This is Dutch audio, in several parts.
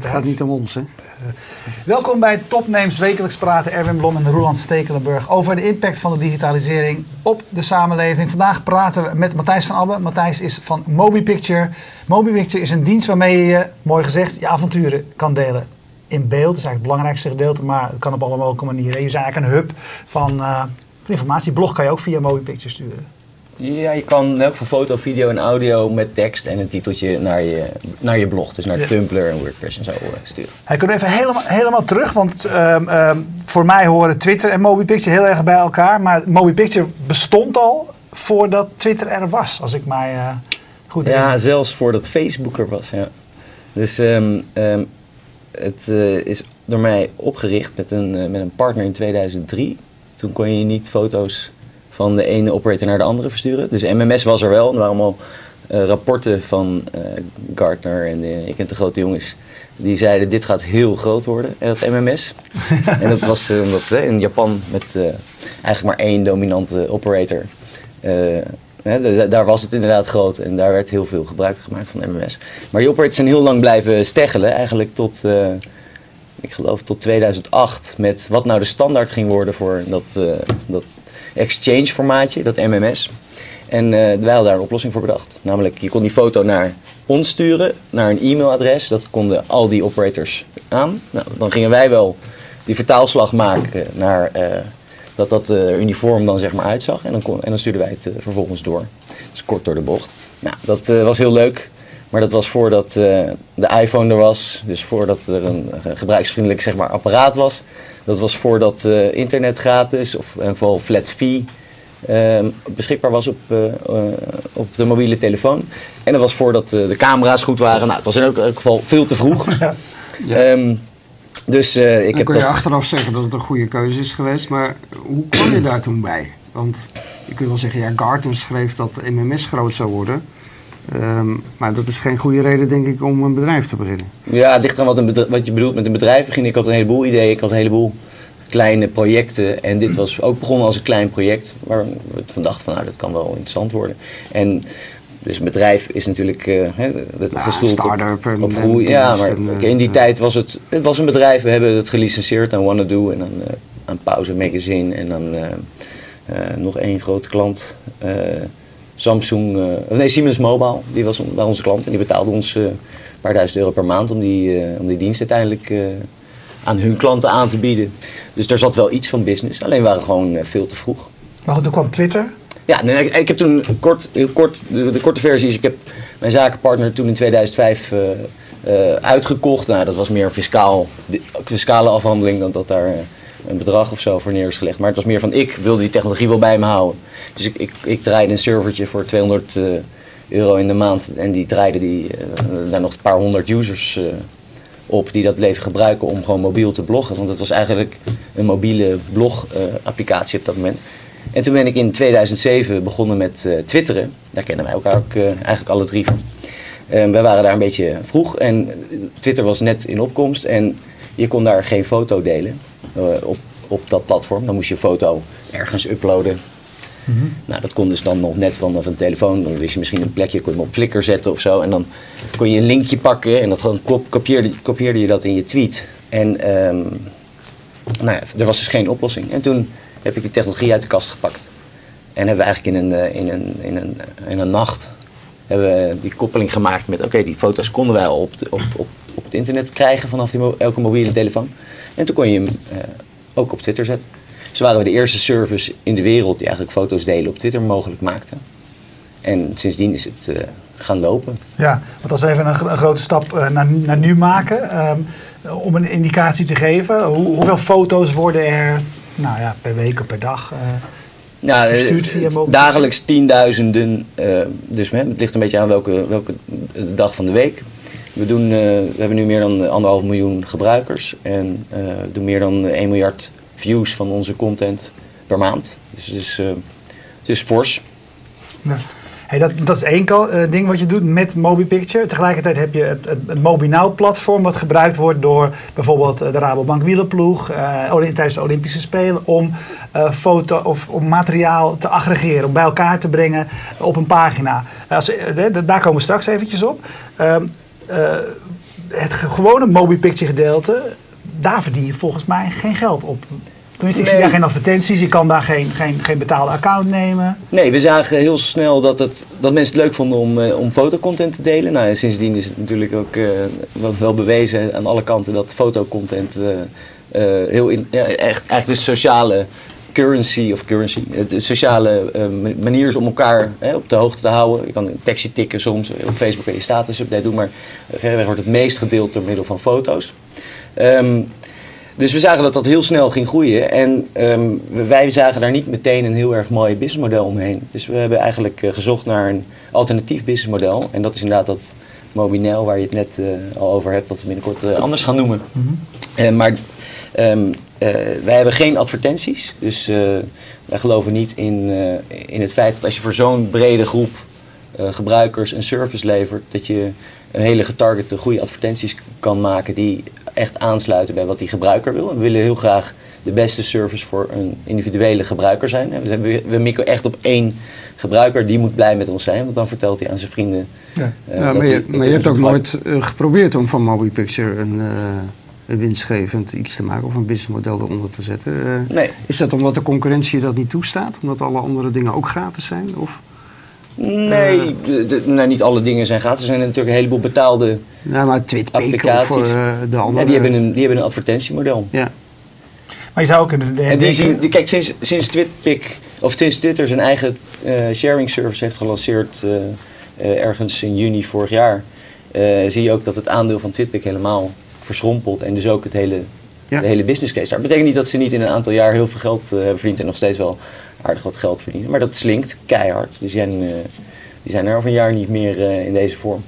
Het gaat niet om ons, hè? welkom bij Topnames Wekelijks praten Erwin Blom en Roland Stekelenburg over de impact van de digitalisering op de samenleving. Vandaag praten we met Matthijs van Abbe. Matthijs is van MobiPicture. MobiPicture is een dienst waarmee je, mooi gezegd, je avonturen kan delen in beeld. Dat is eigenlijk het belangrijkste gedeelte, maar het kan op alle mogelijke manieren. Je is eigenlijk een hub van, uh, van informatie. Blog kan je ook via MobiPicture sturen. Ja, je kan ook voor foto, video en audio met tekst en een titeltje naar je, naar je blog. Dus naar ja. Tumblr en WordPress en zo uh, sturen. Hij komt even helemaal, helemaal terug, want um, um, voor mij horen Twitter en MobiPicture heel erg bij elkaar. Maar MobiPicture bestond al voordat Twitter er was, als ik mij uh, goed Ja, herinner. zelfs voordat Facebook er was, ja. Dus um, het uh, is door mij opgericht met een, met een partner in 2003. Toen kon je niet foto's van de ene operator naar de andere versturen. Dus MMS was er wel. Er waren allemaal uh, rapporten van uh, Gartner en ik en de grote jongens. Die zeiden dit gaat heel groot worden, dat MMS. en dat was omdat in Japan met eigenlijk maar één dominante operator. Daar was het inderdaad groot en daar werd heel veel gebruik gemaakt van MMS. Maar die operators zijn heel lang blijven steggelen, eigenlijk tot ik geloof tot 2008, met wat nou de standaard ging worden voor dat, uh, dat exchange formaatje, dat MMS. En uh, wij hadden daar een oplossing voor bedacht. Namelijk, je kon die foto naar ons sturen, naar een e-mailadres. Dat konden al die operators aan. Nou, dan gingen wij wel die vertaalslag maken naar uh, dat dat uniform dan zeg maar uitzag. En dan, kon, en dan stuurden wij het vervolgens door. Dus kort door de bocht. Nou, dat was heel leuk. Maar dat was voordat uh, de iPhone er was. Dus voordat er een gebruiksvriendelijk zeg maar, apparaat was. Dat was voordat uh, internet gratis, of in ieder geval flat fee, uh, beschikbaar was op, op de mobiele telefoon. En dat was voordat de camera's goed waren. Nou, het was in elk geval veel te vroeg. Ja. Ja. Um, dus ik Dan heb kun je dat... achteraf zeggen dat het een goede keuze is geweest. Maar hoe kwam je daar toen bij? Want je kunt wel zeggen, ja, Gartner schreef dat MMS groot zou worden. Um, maar dat is geen goede reden, denk ik, om een bedrijf te beginnen. Ja, het ligt aan wat, een bedrijf, wat je bedoelt met een bedrijf beginnen. Ik had een heleboel ideeën, ik had een heleboel kleine projecten. En dit was ook begonnen als een klein project waar we van dachten van, nou, dat kan wel interessant worden. En dus een bedrijf is natuurlijk uh, het ja, gestoeld op, groei. Ja, maar en, uh, in die ja. tijd was het, het was een bedrijf. We hebben het gelicenseerd aan Wanna-Do en aan, uh, aan Pauze Magazine en dan nog één grote klant. Samsung, uh, nee, Siemens Mobile, die was on, onze klant en die betaalde ons uh, een paar duizend euro per maand om die, uh, om die dienst uiteindelijk aan hun klanten aan te bieden. Dus daar zat wel iets van business, alleen we waren gewoon veel te vroeg. Maar goed, toen kwam Twitter. Ja, nee, ik, ik, heb toen kort, kort, de, de, korte versie is, ik heb mijn zakenpartner toen in 2005 uitgekocht. Nou, dat was meer fiscaal, fiscale afhandeling dan dat daar een bedrag of zo voor neer is gelegd. Maar het was meer van, ik wilde die technologie wel bij me houden. Dus ik, ik, ik draaide een servertje voor 200 uh, euro in de maand. En die draaide die, uh, daar nog een paar honderd users uh, op die dat bleven gebruiken om gewoon mobiel te bloggen. Want het was eigenlijk een mobiele blog-applicatie op dat moment. En toen ben ik in 2007 begonnen met twitteren. Daar kennen wij elkaar ook eigenlijk alle drie van. wij waren daar een beetje vroeg en Twitter was net in opkomst. En je kon daar geen foto delen op, op dat platform. Dan moest je een foto ergens uploaden. Mm -hmm. Nou, dat kon dus dan nog net vanaf een telefoon. Dan wist je misschien een plekje, kon je hem op Flickr zetten of zo. En dan kon je een linkje pakken en dat kopieerde, kopieerde je dat in je tweet. En um, nou ja, er was dus geen oplossing. En toen heb ik die technologie uit de kast gepakt. En hebben we eigenlijk in een, in een, in een, in een nacht hebben we die koppeling gemaakt met... oké, okay, die foto's konden wij al op, op, op, op het internet krijgen vanaf die, elke mobiele telefoon. En toen kon je hem uh, ook op Twitter zetten. Dus waren we de eerste service in de wereld die eigenlijk foto's delen op Twitter mogelijk maakte. En sindsdien is het uh, gaan lopen. Ja, want als we even een, een grote stap uh, naar, naar, nu maken, um, om een indicatie te geven, hoe, hoeveel foto's worden er nou ja, per week of per dag nou, gestuurd via mobiel? Dagelijks tienduizenden, dus het ligt een beetje aan welke, welke dag van de week. We, doen, uh, we hebben nu meer dan anderhalf miljoen gebruikers en uh, doen meer dan 1 miljard views van onze content per maand. Dus het is, het is fors. Hey, dat, dat is één ding wat je doet met MobiPicture. Tegelijkertijd heb je het, het, het MobiNow-platform wat gebruikt wordt door bijvoorbeeld de Rabobank wielerploeg uh, tijdens de Olympische Spelen om uh, foto of om materiaal te aggregeren, om bij elkaar te brengen op een pagina. Als, daar komen we straks eventjes op. Uh, het ge- gewone MobiPicture gedeelte, daar verdien je volgens mij geen geld op. Tenminste, ik zie daar geen advertenties, je kan daar geen, geen, geen betaalde account nemen. Nee, we zagen heel snel dat, het, dat mensen het leuk vonden om, eh, om fotocontent te delen. Nou, en sindsdien is het natuurlijk ook eh, wel, wel bewezen aan alle kanten dat fotocontent eh, eh, heel in, ja, echt eigenlijk de sociale currency of currency, het- sociale eh, manier is om elkaar hè, op de hoogte te houden. Je kan een tekstje tikken soms, op Facebook kan je status update doen, maar verreweg wordt het meest gedeeld door middel van foto's. Ehm, dus we zagen dat dat heel snel ging groeien. En ehm, wij zagen daar niet meteen een heel erg mooi businessmodel omheen. Dus we hebben eigenlijk eh, gezocht naar een alternatief businessmodel. En dat is inderdaad dat Mobinel, waar je het net eh, al over hebt, dat we binnenkort eh, anders gaan noemen. Eh, maar ehm, eh, wij hebben geen advertenties. Dus eh, wij geloven niet in, eh, in het feit dat als je voor zo'n brede groep gebruikers een service levert, dat je een hele getargete goede advertenties kan maken die echt aansluiten bij wat die gebruiker wil. En we willen heel graag de beste service voor een individuele gebruiker zijn. We, we, mikken echt op één gebruiker, die moet blij met ons zijn, want dan vertelt hij aan zijn vrienden. Ja. maar je, maar je hebt ook nooit geprobeerd om van MobiPicture een, een winstgevend iets te maken of een businessmodel eronder te zetten. Eh, Nee. Is dat omdat de concurrentie dat niet toestaat? Omdat alle andere dingen ook gratis zijn? Of? Nee, de- de- nou, niet alle dingen zijn gratis. Er zijn natuurlijk een heleboel betaalde Nou, maar of applicaties. eh, de andere. ja, die, hebben een, die hebben een advertentiemodel. Ja. Maar je zou ook kunnen denken... En die zien, die- kijk, sinds, sinds TwitPic, of sinds Twitter zijn eigen eh, sharing service heeft gelanceerd eh, eh, ergens in juni vorig jaar, eh, zie je ook dat het aandeel van TwitPic helemaal verschrompelt en dus ook het hele, Ja. de hele business case. Dat betekent niet dat ze niet in een aantal jaar heel veel geld eh, hebben verdiend en nog steeds wel aardig wat geld verdienen, maar dat slinkt keihard. Dus die zijn, eh, die zijn er over een jaar niet meer eh, in deze vorm.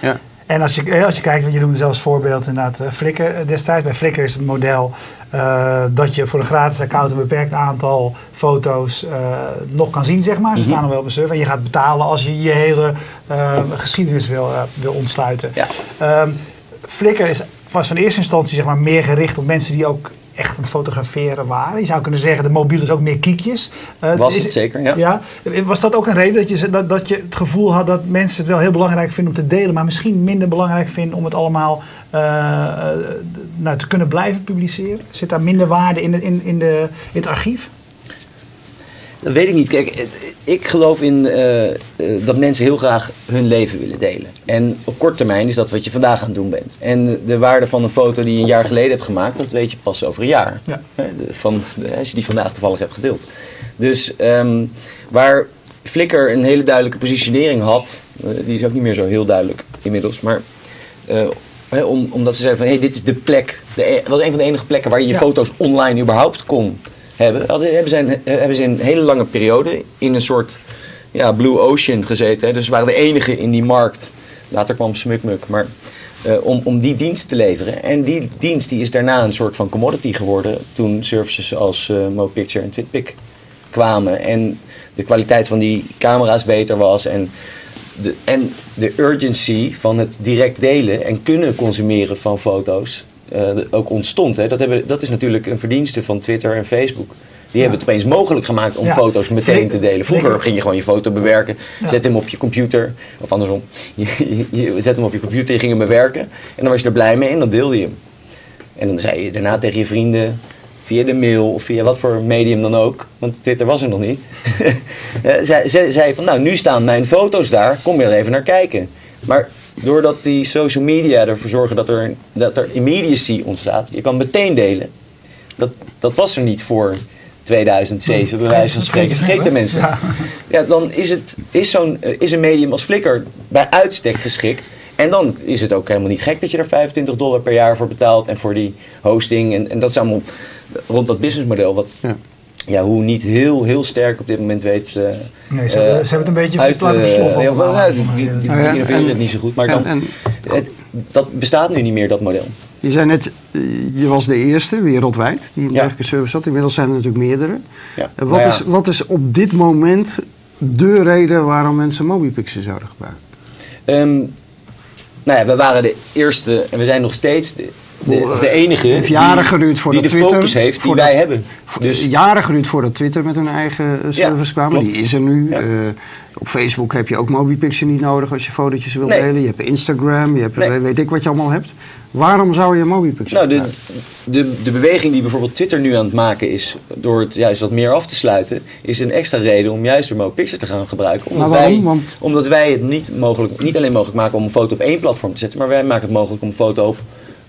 Ja. En als je, als je kijkt, want je noemde zelfs voorbeeld inderdaad eh, Flickr destijds. Bij Flickr is het model eh, dat je voor een gratis account een beperkt aantal foto's eh, nog kan zien, zeg maar. Ze Mhm. staan nog wel op een server. En je gaat betalen als je je hele eh, geschiedenis wil, wil ontsluiten. Ja. Ehm, Flickr is, was van eerste instantie zeg maar, meer gericht op mensen die ook echt aan het fotograferen waren. Je zou kunnen zeggen, de mobiel is ook meer kiekjes. Eh, Was is het zeker, ja. ja. Was dat ook een reden dat je, dat, dat je het gevoel had dat mensen het wel heel belangrijk vinden om te delen, maar misschien minder belangrijk vinden om het allemaal eh, eh, nou, te kunnen blijven publiceren? Zit daar minder waarde in, de, in, in, de, in het archief? Dat weet ik niet. Kijk, ik geloof in eh, eh, dat mensen heel graag hun leven willen delen. En op korte termijn is dat wat je vandaag aan het doen bent. En de waarde van een foto die je een jaar geleden hebt gemaakt, dat weet je pas over een jaar. Ja. Van, de- als je die vandaag toevallig hebt gedeeld. Dus ehm, waar Flickr een hele duidelijke positionering had, eh, die is ook niet meer zo heel duidelijk inmiddels, maar eh, om, omdat ze zeiden van hey, dit is de plek, de, e- was een van de enige plekken waar je je Ja. foto's online überhaupt kon hebben. Hebben, ze een, hebben ze een hele lange periode in een soort ja, blue ocean gezeten. Hè. Dus ze waren de enige in die markt. Later kwam SmukMuk, maar eh, om, om die dienst te leveren. En die dienst die is daarna een soort van commodity geworden toen services als eh MoPicture en TwitPic kwamen. En de kwaliteit van die camera's beter was. En de, en de urgency van het direct delen en kunnen consumeren van foto's eh, ook ontstond. Hè. Dat, hebben, dat is natuurlijk een verdienste van Twitter en Facebook. Die hebben het opeens mogelijk gemaakt om Ja. foto's meteen te delen. Vroeger ging je gewoon je foto bewerken, Ja. zet hem op je computer, of andersom, je, je, je zet hem op je computer, je ging hem bewerken en dan was je er blij mee en dan deelde je hem. En dan zei je daarna tegen je vrienden, via de mail of via wat voor medium dan ook, want Twitter was er nog niet, Eh, zei, zei, zei van nou nu staan mijn foto's daar, kom je er even naar kijken. Maar doordat die social media ervoor zorgen dat er, dat er immediacy ontstaat, je kan meteen delen, dat, dat was er niet voor 2007, bij wijze van spreken. Vergeet de mensen. Ja. Ja, dan is, het, is, zo'n, eh, is een medium als Flickr bij uitstek geschikt. En dan is het ook helemaal niet gek dat je er 25 dollar per jaar voor betaalt. En voor die hosting. En, en dat is allemaal rond dat businessmodel. Wat Ja. Ja, hoe niet heel, heel sterk op dit moment weet. eh, Nee, ze hebben- eh, ze hebben het een beetje uit, laten versloffen ja, wel, ja, die, die, die, ja, innoveren en- het niet zo goed. Maar En, dan, en het, dat bestaat nu niet meer, dat model. je zei net, eh, je was de eerste wereldwijd die een Ja. dergelijke service had. Inmiddels zijn er natuurlijk meerdere. Ja. Wat, Nou ja. is, wat is op dit moment de reden waarom mensen MobiPixel zouden gebruiken? Ehm, nou ja, we waren de eerste en we zijn nog steeds de, de, de enige heeft jaren geduurd die de Twitter- focus heeft die wij hebben. Dus jaren geduurd voordat Twitter met hun eigen eh, service kwam. klopt. Die is er nu. Ja. Eh, op Facebook heb je ook MobiPicture niet nodig als je fotootjes wilt Nee. delen. Je hebt Instagram, je hebt Nee. eh, weet ik wat je allemaal hebt. Waarom zou je MobiPicture Nou, de, de, de beweging die bijvoorbeeld Twitter nu aan het maken is, door het juist wat meer af te sluiten, is een extra reden om juist weer Picture te gaan gebruiken. Omdat, wij, Want- omdat wij het niet, mogelijk, niet alleen mogelijk maken om een foto op één platform te zetten, maar wij maken het mogelijk om een foto op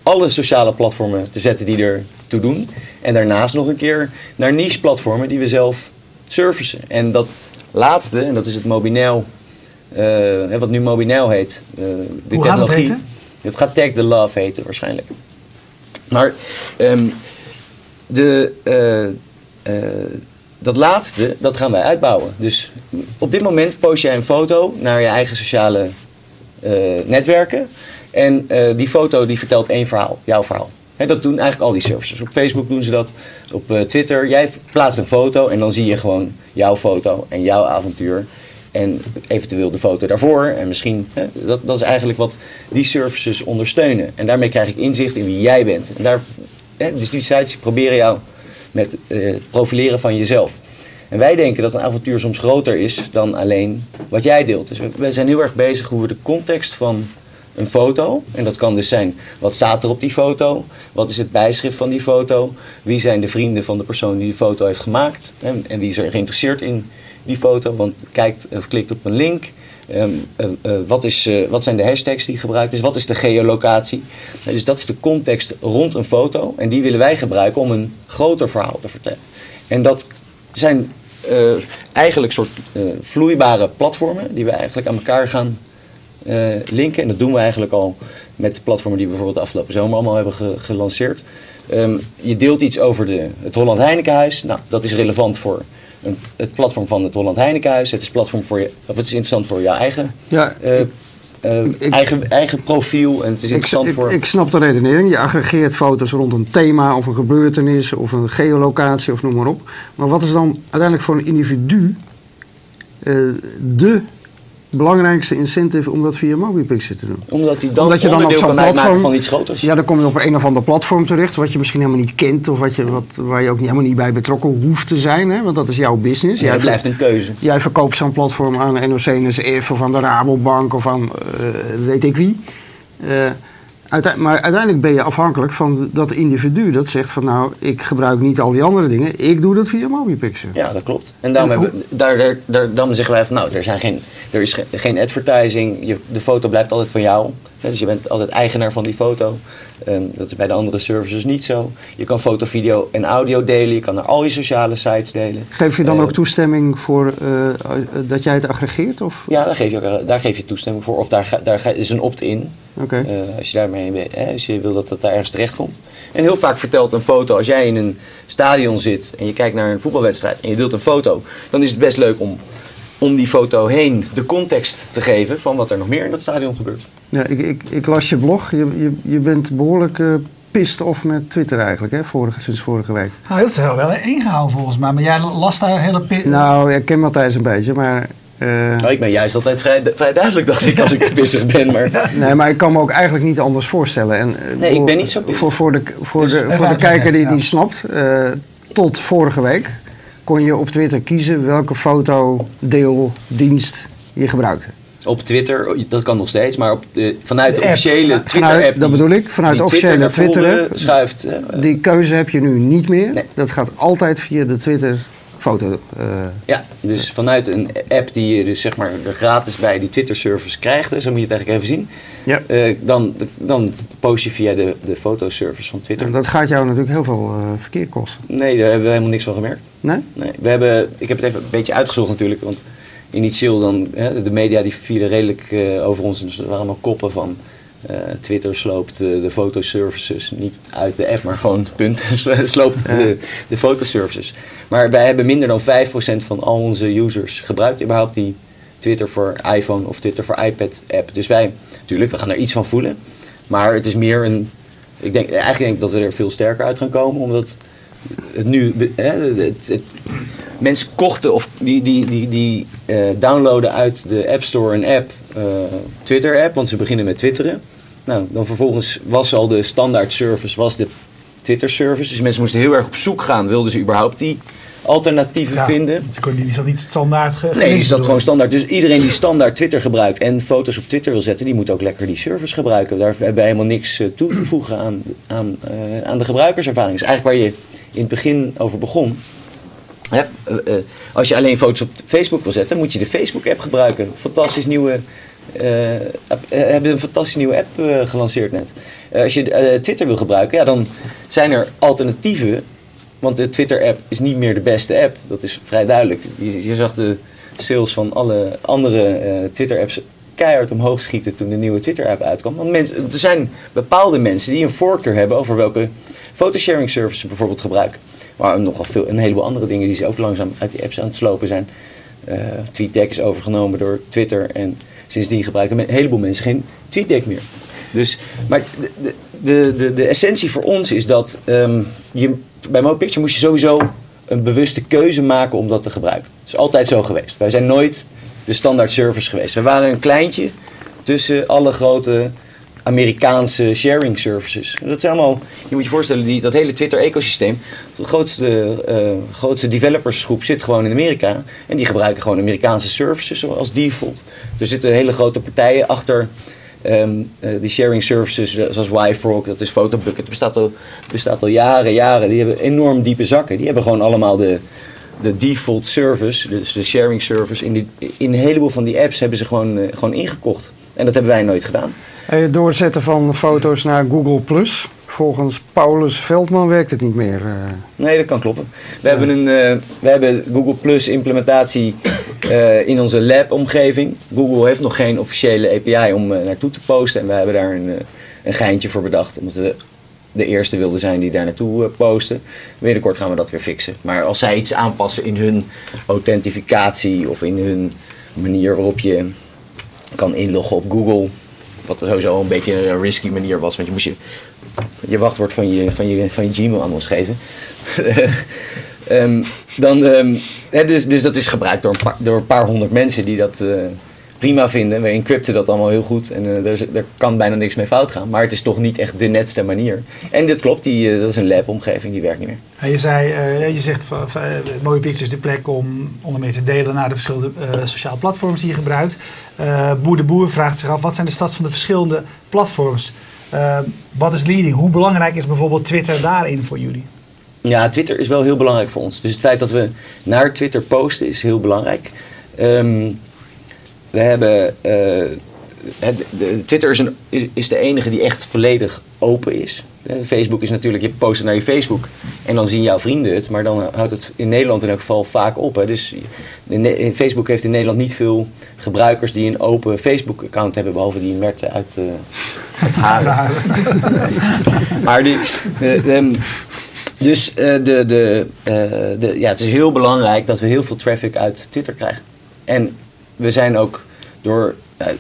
alle sociale platformen te zetten die er toe doen. En daarnaast nog een keer naar niche platformen die we zelf servicen. En dat laatste, en dat is het Mobinail, eh, wat nu Mobinail heet, eh de Hoe gaat het technologie. heten? Het gaat Tag the Love heten waarschijnlijk. Maar ehm, de, eh, dat laatste, dat gaan wij uitbouwen. Dus op dit moment post jij een foto naar je eigen sociale netwerken. En eh, die foto die vertelt één verhaal, jouw verhaal. Dat doen eigenlijk al die services. Op Facebook doen ze dat, op eh, Twitter. Jij plaatst een foto en dan zie je gewoon jouw foto en jouw avontuur. En eventueel de foto daarvoor. En misschien, dat, dat is eigenlijk wat die services ondersteunen. En daarmee krijg ik inzicht in wie jij bent. En daar, dus die sites proberen jou met eh, het profileren van jezelf. En wij denken dat een avontuur soms groter is dan alleen wat jij deelt. Dus we, we zijn heel erg bezig hoe we de context van een foto, en dat kan dus zijn wat staat er op die foto, wat is het bijschrift van die foto, wie zijn de vrienden van de persoon die die foto heeft gemaakt en, en wie is er geïnteresseerd in die foto, want kijkt of klikt op een link. Ehm, eh, eh, wat, is, eh, wat zijn de hashtags die gebruikt is? Wat is de geolocatie? Dus dat is de context rond een foto. En die willen wij gebruiken om een groter verhaal te vertellen. En dat zijn eigenlijk soort vloeibare platformen die we eigenlijk aan elkaar gaan linken. En dat doen we eigenlijk al met de platformen die we bijvoorbeeld de afgelopen zomer allemaal hebben ge- gelanceerd. Ehm, je deelt iets over de, het Holland Heinekenhuis. Nou, dat is relevant voor een, het platform van het Holland Heinekenhuis. Het is, platform voor je, of het is interessant voor jouw eigen, Ja, eh, eh, ik- eigen, eigen profiel. En het is ik, interessant ik, voor... ik snap de redenering. Je aggregeert foto's rond een thema of een gebeurtenis of een geolocatie of noem maar op. Maar wat is dan uiteindelijk voor een individu eh, de belangrijkste incentive om dat via MobiPicture te doen? omdat die dan Omdat je dan op zo'n platform- van iets groters. Ja, dan kom je op een of ander platform terecht, wat je misschien helemaal niet kent of wat je, wat, waar je ook niet, helemaal niet bij betrokken hoeft te zijn, hè? want dat is jouw business. Jij blijft een keuze. Jij verkoopt zo'n platform aan NOC, NSF of aan de Rabobank of aan eh, weet ik wie. Eh, uite- maar uiteindelijk ben je afhankelijk van dat individu dat zegt van nou, ik gebruik niet al die andere dingen, ik doe dat via MobiPicture. Ja, dat klopt. En daarom En hebben, daar, daar, daar, dan zeggen wij van nou, er, zijn geen, er is ge- geen advertising, je, de foto blijft altijd van jou. Dus je bent altijd eigenaar van die foto. Ehm, dat is bij de andere services niet zo. Je kan foto, video en audio delen, je kan naar al je sociale sites delen. Geef je dan Eh, ook toestemming voor eh, eh, dat jij het aggregeert? Of? Ja, daar geef, je, ook- daar geef je toestemming voor. Of daar, daar is een opt-in. Eh, als je daarmee hè, als je wil dat dat daar ergens terecht komt. En heel vaak vertelt een foto, als jij in een stadion zit en je kijkt naar een voetbalwedstrijd en je deelt een foto, dan is het best leuk om om die foto heen de context te geven van wat er nog meer in dat stadion gebeurt. Ja, ik, ik, ik las je blog. Je, je, je bent behoorlijk eh pissed off met Twitter eigenlijk, hè? Vorige, sinds vorige week. Nou, dat is wel wel ingehouden volgens mij. Maar jij las daar hele... Nou, ik ken Matthijs een beetje, maar... eh, Nou, ik ben juist altijd vrij, vrij duidelijk, dacht ik, als ik pissig ben. Maar Nee, maar ik kan me ook eigenlijk niet anders voorstellen. En, eh, Nee, ik ben niet zo pissig. Voor, voor de, voor Dus de, voor de uitleggen, kijker die het ja. niet snapt, eh, tot vorige week kon je op Twitter kiezen welke fotodeeldienst je gebruikte. Op Twitter, dat kan nog steeds, maar op de, vanuit de, officiële Twitter-app. vanuit- dat bedoel ik, vanuit de officiële Twitter-app. schuift. hè. Die keuze heb je nu niet meer. Nee. Dat gaat altijd via de Twitter foto. eh, Ja, dus vanuit een app die je dus zeg maar er gratis bij die Twitter-service krijgt, zo moet je het eigenlijk even zien. ja. Eh, dan, dan post je via de, de fotoservice van Twitter. En dat gaat jou natuurlijk heel veel eh, verkeer kosten. Nee, daar hebben we helemaal niks van gemerkt. Nee? Nee, we hebben, ik heb het even een beetje uitgezocht natuurlijk, want initieel dan, hè, de media die vielen redelijk eh, over ons, dus er waren allemaal koppen van eh, Twitter sloopt eh, de fotoservices niet uit de app, maar gewoon punt, sloopt de, de fotoservices. Maar wij hebben minder dan 5% van al onze users gebruikt überhaupt die Twitter voor iPhone of Twitter voor iPad app. Dus wij, natuurlijk, we gaan er iets van voelen, maar het is meer een, ik denk, eigenlijk denk ik dat we er veel sterker uit gaan komen, omdat het nu, hè, het, het- mensen kochten of die, die, die, die eh, downloaden uit de App Store een app, eh, Twitter app, want ze beginnen met twitteren. nou, dan vervolgens was al de standaard service, was de Twitter service. Dus mensen moesten heel erg op zoek gaan, wilden ze überhaupt die alternatieven Ja, vinden. kunnen die is dat niet standaard ge- Nee, die gelezen is dat door. gewoon standaard. Dus iedereen die standaard Twitter gebruikt en foto's op Twitter wil zetten, die moet ook lekker die service gebruiken. Daar hebben wij helemaal niks eh, toe te voegen aan, aan, aan de gebruikerservaring. Dus eigenlijk waar je in het begin over begon. Hè, eh, eh, als je alleen foto's op Facebook wil zetten, moet je de Facebook-app gebruiken. Fantastisch nieuwe. eh, hebben een fantastische nieuwe app gelanceerd net. Als je Twitter wil gebruiken, ja, dan zijn er alternatieven. Want de Twitter-app is niet meer de beste app. Dat is vrij duidelijk. Je, je zag de sales van alle andere Twitter-apps keihard omhoog schieten toen de nieuwe Twitter-app uitkwam. Want mensen, er zijn bepaalde mensen die een voorkeur hebben over welke photosharing services bijvoorbeeld gebruiken. Maar nogal veel, een heleboel andere dingen die ze ook langzaam uit die apps aan het slopen zijn. Eh TweetDeck is overgenomen door Twitter en sindsdien gebruiken een heleboel mensen geen TweetDeck meer. Dus, maar de, de, de, de, de essentie voor ons is dat ehm, je, bij MoPicture moest je sowieso een bewuste keuze maken om dat te gebruiken. Dat is altijd zo geweest. Wij zijn nooit de standaard service geweest. We waren een kleintje tussen alle grote Amerikaanse sharing services. Dat zijn allemaal, je moet je voorstellen, die, dat hele Twitter-ecosysteem, de grootste, eh, grootste developersgroep zit gewoon in Amerika. En die gebruiken gewoon Amerikaanse services als default. Er zitten hele grote partijen achter ehm, eh, die sharing services, eh, zoals YFrog, dat is Photobucket, dat bestaat al, bestaat al jaren, jaren. Die hebben enorm diepe zakken. Die hebben gewoon allemaal de, de default service, dus de sharing service, in, die, in een heleboel van die apps hebben ze gewoon, gewoon ingekocht. En dat hebben wij nooit gedaan. Eh, het zetten van foto's naar Google Plus, volgens Paulus Veldman werkt het niet meer. eh. Nee, dat kan kloppen. We hebben een eh, we hebben Google Plus implementatie in onze lab omgeving. Google heeft nog geen officiële API om eh, naartoe te posten. En wij hebben daar een, een geintje voor bedacht. Omdat we de eerste wilden zijn die daar naartoe posten. Binnenkort gaan we dat weer fixen. Maar als zij iets aanpassen in hun authentificatie of in hun manier waarop je kan inloggen op Google. Wat sowieso een beetje een risky manier was. Want je moest je, je wachtwoord van je, van je, van je Gmail aan ons geven. Ehm, dan, ehm, hè, dus, dus dat is gebruikt door een, paar, door een paar honderd mensen die dat eh, prima vinden. We encrypten dat allemaal heel goed en eh, er, er kan bijna niks mee fout gaan. Maar het is toch niet echt de netste manier. En dit klopt, die, eh, dat is een lab-omgeving, die werkt niet meer. En je zei, eh, je zegt mooie pictures is de plek om onder meer te delen naar de verschillende sociale platforms die je gebruikt. Boer de Boer vraagt zich af, wat zijn de stads van de verschillende platforms? Wat is leading? Hoe belangrijk is bijvoorbeeld Twitter daarin voor jullie? Ja, Twitter is wel heel belangrijk voor ons. Dus het feit dat we naar Twitter posten is heel belangrijk. Ehm, we hebben. eh, het- de, Twitter is, een, is, de enige die echt volledig open is. Eh, Facebook is natuurlijk, je post het naar je Facebook en dan zien jouw vrienden het. Maar dan houdt het in Nederland in elk geval vaak op. Hè. Dus in, Facebook heeft in Nederland niet veel gebruikers die een open Facebook-account hebben. Behalve die Merte uit, eh uit Haren. maar die, de, de- dus de, de, eh, de, ja, het is heel belangrijk dat we heel veel traffic uit Twitter krijgen. En we zijn ook door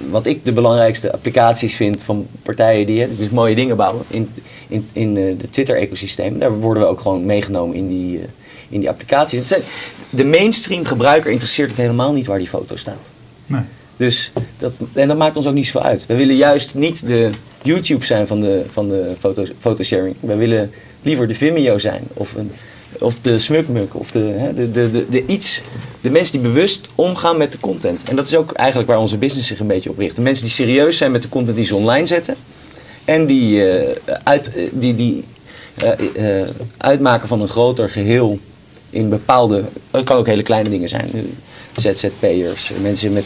wat ik de belangrijkste applicaties vind van partijen die dus mooie dingen bouwen in, in, in eh, de Twitter-ecosysteem. Daar worden we ook gewoon meegenomen in die, eh, in die applicatie. Het zijn, de mainstream gebruiker interesseert het helemaal niet waar die foto staat. Nee. Dus dat, en dat maakt ons ook niet zoveel uit. We willen juist niet de YouTube zijn van de, van de foto's, fotosharing. We willen liever de Vimeo zijn. Of, een, of de Smukmuk. Of de, hè, de, de, de, iets. De mensen die bewust omgaan met de content. En dat is ook eigenlijk waar onze business zich een beetje op richt. De mensen die serieus zijn met de content die ze online zetten. En die, eh, uit, eh, die, die eh, uitmaken van een groter geheel in bepaalde. Het kan ook hele kleine dingen zijn. ZZP'ers, mensen met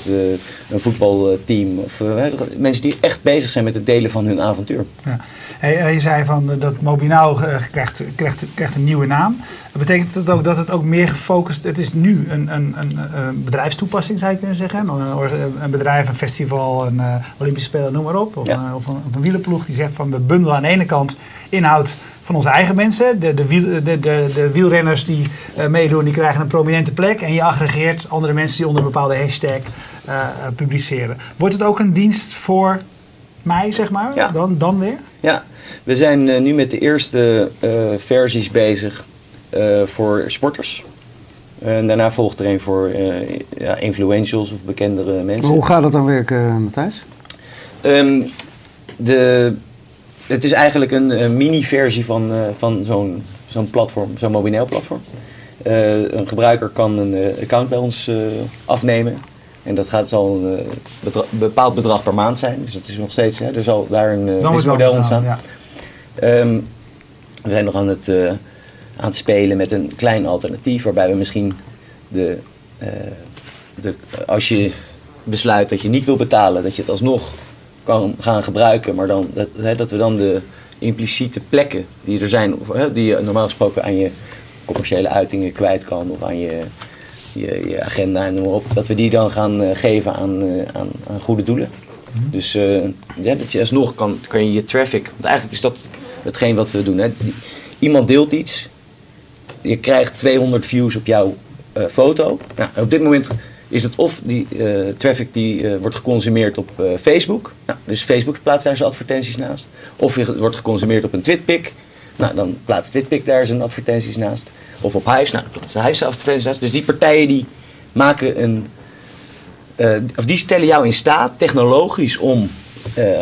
een voetbalteam. Of eh, mensen die echt bezig zijn met het delen van hun avontuur. Ja. Hey, je zei van eh, dat Mobinau eh, krijgt, krijgt, krijgt een nieuwe naam. Dat betekent dat ook dat het ook meer gefocust Het is nu een, een, een, een bedrijfstoepassing, zou je kunnen zeggen. Een, bedrijf, een festival, een Olympische Spelen, noem maar op. Of, Ja. een, of, een, of een wielerploeg die zegt van we bundelen aan de ene kant inhoud van onze eigen mensen. De, de, wiel, de, de, wielrenners die meedoen, die krijgen een prominente plek. En je aggregeert andere mensen die onder een bepaalde hashtag eh, publiceren. Wordt het ook een dienst voor mij, zeg maar? Ja. Dan, dan weer? Ja, we zijn eh, nu met de eerste eh, versies bezig eh, voor sporters. En daarna volgt er een voor eh, ja, influentials of bekendere mensen. Hoe gaat dat dan werken, Matthijs? Ehm, de, het is eigenlijk een, eh, mini-versie van, eh, van zo'n zo'n platform, zo'n mobiel platform. Eh, een gebruiker kan een eh, account bij ons eh, afnemen. En dat gaat, zal een eh, bedra- bepaald bedrag per maand zijn. Dus dat is nog steeds, hè, er zal daar een wel model ontstaan. ja. Ehm, we zijn nog aan het, eh, aan het spelen met een klein alternatief waarbij we misschien de, eh, de, als je besluit dat je niet wil betalen, dat je het alsnog kan gaan gebruiken, maar dan, dat, hè, dat we dan de impliciete plekken die er zijn, of, hè, die je normaal gesproken aan je commerciële uitingen kwijt kan of aan je, je, je agenda en noem maar op, dat we die dan gaan eh, geven aan, eh, aan, aan goede doelen. Dus eh, ja, dat je alsnog kan, kan je je traffic, want eigenlijk is dat hetgeen wat we doen. Hè. Iemand deelt iets, je krijgt 200 views op jouw foto. Nou, op dit moment is het of die traffic die wordt geconsumeerd op Facebook. Nou, dus Facebook plaatst daar zijn advertenties naast. Of je- het wordt geconsumeerd op een Twitpic. Nou, dan plaatst Twitpic daar zijn advertenties naast. Of op Hives, nou, dan plaatst Hives zijn advertenties naast. Dus die partijen die maken een... eh, of die stellen jou in staat, technologisch, om eh,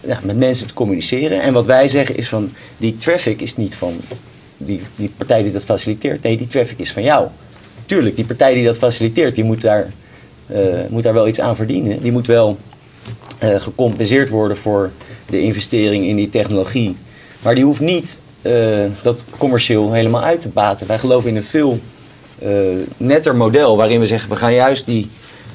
ja, met mensen te communiceren. En wat wij zeggen is van, die traffic is niet van die, die partij die dat faciliteert. Nee, die traffic is van jou. Tuurlijk, die partij die dat faciliteert, die moet daar, eh, moet daar wel iets aan verdienen. Die moet wel gecompenseerd worden voor de investering in die technologie. Maar die hoeft niet eh, dat commercieel helemaal uit te baten. Wij geloven in een veel eh, netter model waarin we zeggen, we gaan juist die